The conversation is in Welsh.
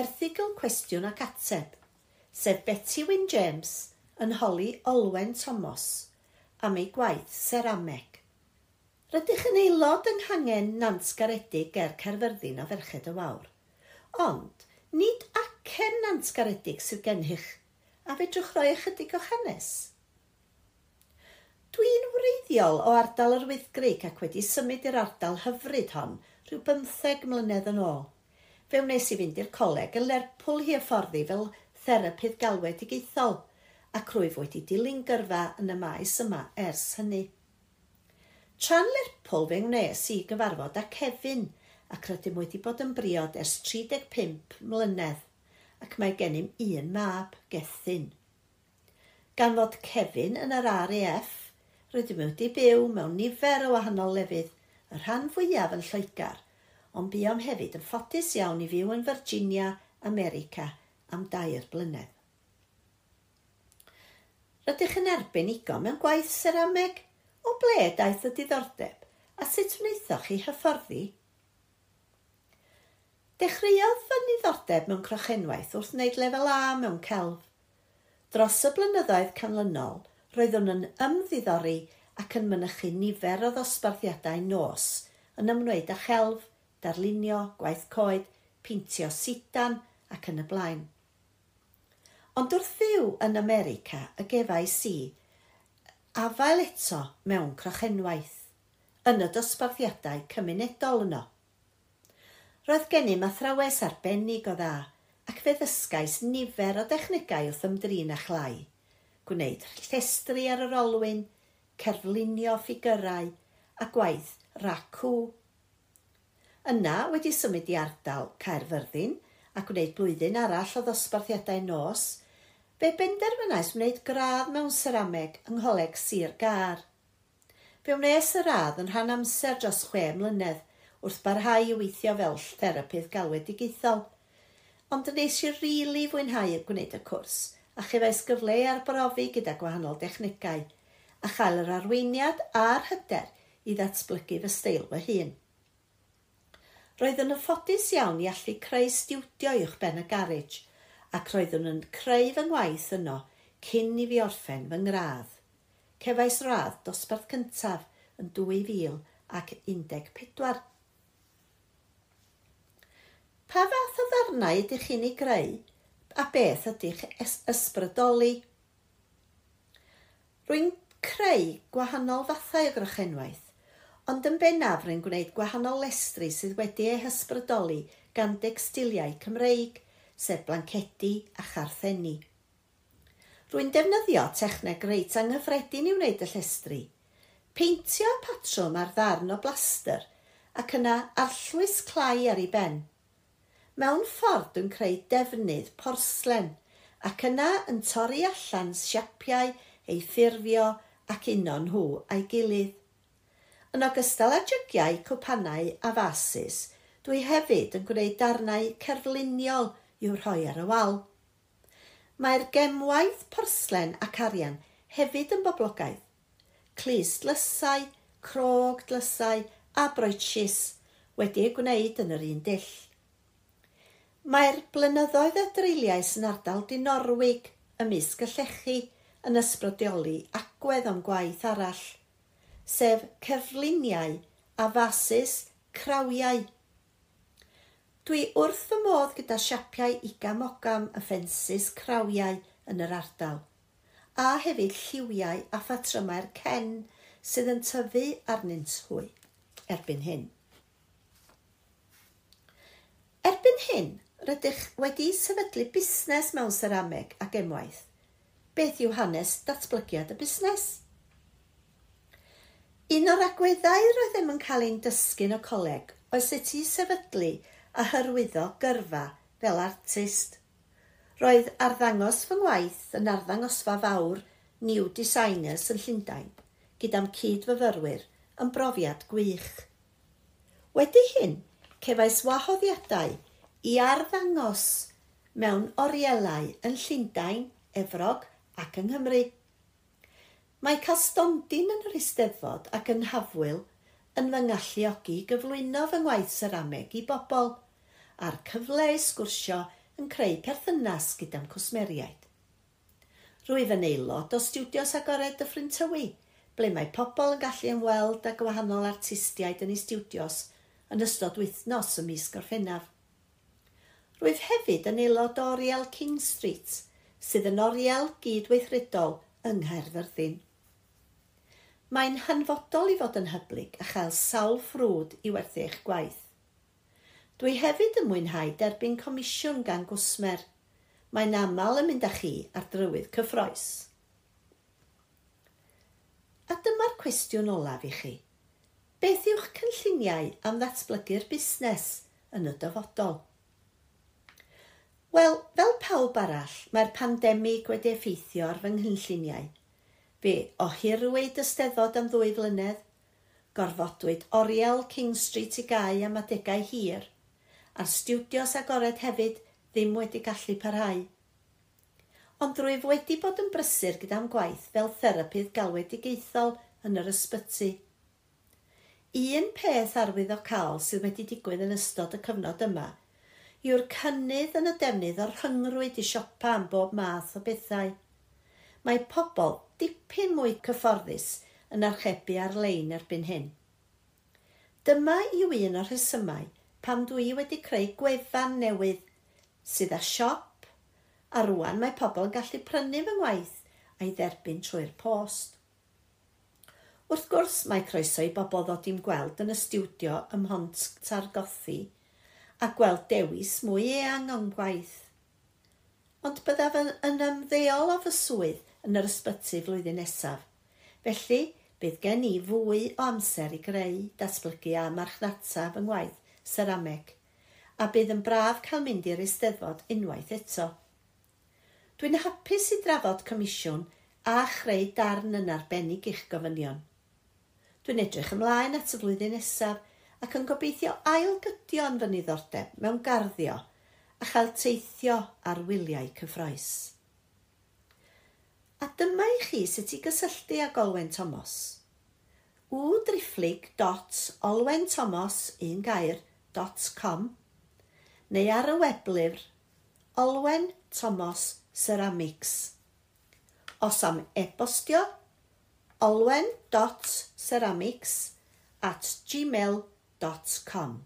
erthigol cwestiwn ac ateb, sef Betty Wyn James yn holi Olwen Thomas am ei gwaith serameg. Rydych yn aelod yng nghangen nansgaredig ger Cerfyrddin a Ferched y Wawr, ond nid acen nansgaredig sydd gennych a fedrwch roi ychydig o hanes. Dwi'n wreiddiol o ardal yr Wyddgrug ac wedi symud i'r ardal hyfryd hon rhyw bymtheg mlynedd yn ôl fe wnes i fynd i'r coleg yn Lerpwl hi hyfforddi fel therapydd galwedigaethol ac rwyf wedi dilyn gyrfa yn y maes yma ers hynny. Tra'n Lerpwl fe wnes i gyfarfod â Kevin ac rydym wedi bod yn briod ers 35 mlynedd ac mae gennym un mab, Gethin. Gan fod Kevin yn yr RAF, rydym wedi byw mewn nifer o wahanol lefydd, y rhan fwyaf yn Lloegr – ond buom hefyd yn ffodus iawn i fyw yn Virginia, America am dair blynedd. Rydych yn arbenigo mewn gwaith cerameg? O ble daeth y diddordeb? A sut wnaethoch chi hyfforddi? Dechreuodd fy niddordeb mewn crochenwaith wrth wneud lefel A mewn celf. Dros y blynyddoedd canlynol, roeddwn yn ymddiddori ac yn mynychu nifer o ddosbarthiadau nos yn ymwneud â chelf, darlunio, gwaith coed, pintio sidan ac yn y blaen. Ond wrth fyw yn America y gefais i, afael eto mewn crochenwaith, yn y dosbarthiadau cymunedol yno. Roedd gennym athrawes arbennig o dda, ac fe ddysgais nifer o dechnegau wrth ymdrin â chlai. Gwneud llestri ar yr olwyn, cerflunio ffigurau a gwaith racw Yna wedi symud i ardal Caerfyrddin ac wneud blwyddyn arall o ddosbarthiadau nos, fe benderfynais wneud gradd mewn cerameg yng Ngholeg Sir Gar. Fe wnes y radd yn rhan amser dros chwe mlynedd wrth barhau i weithio fel therapydd galwedigaethol. Ond nes i rili really fwynhau y gwneud y cwrs a chyfais gyfle i arbrofi gyda gwahanol dechnegau a chael yr arweiniad a'r hyder i ddatblygu fy steil fy hun. Roedd yn ffodus iawn i allu creu stiwdio i'ch ben y garej ac roeddwn yn creu fy ngwaith yno cyn i fi orffen fy ngradd. Cefais radd dosbarth cyntaf yn 2000 ac 14. Pa fath o ddarnau ydych chi'n ei greu a beth ydych ysbrydoli? Rwy'n creu gwahanol fathau o grochenwaith ond yn bennaf rwy'n gwneud gwahanol lestri sydd wedi eu hysbrydoli gan dextiliau Cymreig, sef blancedi a charthenni. Rwy'n defnyddio techneg reit anghyffredin i wneud y llestri. Peintio y patrwm ar ddarn o blaster ac yna arllwys clai ar ei ben. Mewn ffordd yn creu defnydd porslen ac yna yn torri allan siapiau ei ffurfio ac uno nhw a'i gilydd. Yn ogystal â jygiau, cwpanau a fasus, dwi hefyd yn gwneud darnau cerfluniol i'w rhoi ar y wal. Mae'r gemwaith porslen ac arian hefyd yn boblogaidd. Clis dlysau, crog dlysau a broetsis wedi eu gwneud yn yr un dill. Mae'r blynyddoedd a dreiliais yn ardal dinorwig ymysg y llechi yn ysbrydoli agwedd am gwaith arall – sef cerfluniau, afasus, crawiau. Dwi wrth fy modd gyda siapiau igam-ogam y ffensys crawiau yn yr ardal, a hefyd lliwiau a phatrymau'r cen sydd yn tyfu arnynt hwy erbyn hyn. Erbyn hyn, rydych wedi sefydlu busnes mewn cerameg ac emwaith. Beth yw hanes datblygiad y busnes? Un o'r agweddau roedd e ddim yn cael ein dysgu'n y coleg oedd sut e i sefydlu a hyrwyddo gyrfa fel artist. Roedd arddangos fy ngwaith yn arddangosfa fawr New Designers yn Llundain gyda'm cydfyfyrwyr yn brofiad gwych. Wedi hyn, cefais wahoddiadau i arddangos mewn orielau yn Llundain, Efrog ac yng Nghymru. Mae castondin yn yr Eisteddfod ac yn Hafwyl yn fy ngalluogi gyflwyno fy ngwaith serameg i bobl a'r cyfle i sgwrsio yn creu perthynas gyda'm cwsmeriaid. Rwyf yn aelod o studios agored y Ffrintywi, ble mae pobl yn gallu ymweld â gwahanol artistiaid yn eu studios yn ystod wythnos ym mis Gorffennaf. Rwyf hefyd yn aelod o Oriel King Street, sydd yn oriel gydweithredol yng Nghaerfyrddin. Mae'n hanfodol i fod yn hyblyg a chael sawl ffrwd i werthu eich gwaith. Dwi hefyd yn mwynhau derbyn comisiwn gan gwsmer. Mae'n aml yn mynd â chi ar drywydd cyffroes. A dyma'r cwestiwn olaf i chi. Beth yw'ch cynlluniau am ddatblygu'r busnes yn y dyfodol? Wel, fel pawb arall, mae'r pandemig wedi effeithio ar fy nghynlluniau – Fe ohirwyd y am ddwy flynedd, gorfodwyd Oriel King Street i gau am adegau hir, a'r stiwdios agored hefyd ddim wedi gallu parhau. Ond rwyf wedi bod yn brysur gyda'n gwaith fel therapydd galwedigaethol yn yr ysbyty. Un peth arwyddocaol sydd wedi digwydd yn ystod y cyfnod yma yw'r cynnydd yn y defnydd o'r rhyngrwyd i siopa am bob math o bethau – mae pobl dipyn mwy cyfforddus yn archebu ar-lein erbyn hyn. Dyma yw un o'r rhesymau pam dwi wedi creu gwefan newydd sydd â siop a rwan mae pobl yn gallu prynu fy ngwaith a'i dderbyn trwy'r post. Wrth gwrs mae croeso i bobl ddod i'n gweld yn y stiwdio ym Mhont Targothi a gweld dewis mwy eang o'n gwaith. Ond byddaf yn, yn ymddeol o fy swydd yn yr ysbyty flwyddyn nesaf. Felly, bydd gen i fwy o amser i greu, datblygu a marchnata fy ngwaith ceramig, a bydd yn braf cael mynd i'r eisteddfod unwaith eto. Dwi'n hapus i drafod comisiwn a chreu darn yn arbennig i'ch gofynion. Dwi'n edrych ymlaen at y flwyddyn nesaf ac yn gobeithio ailgydio yn fy niddordeb mewn garddio a chael teithio ar wyliau cyffroes. A dyma i chi sut i gysylltu ag Olwen Thomas. www.olwenthomas.com neu ar y weblyfr Olwen Thomas Ceramics. Os am e-bostio olwen.ceramics at gmail.com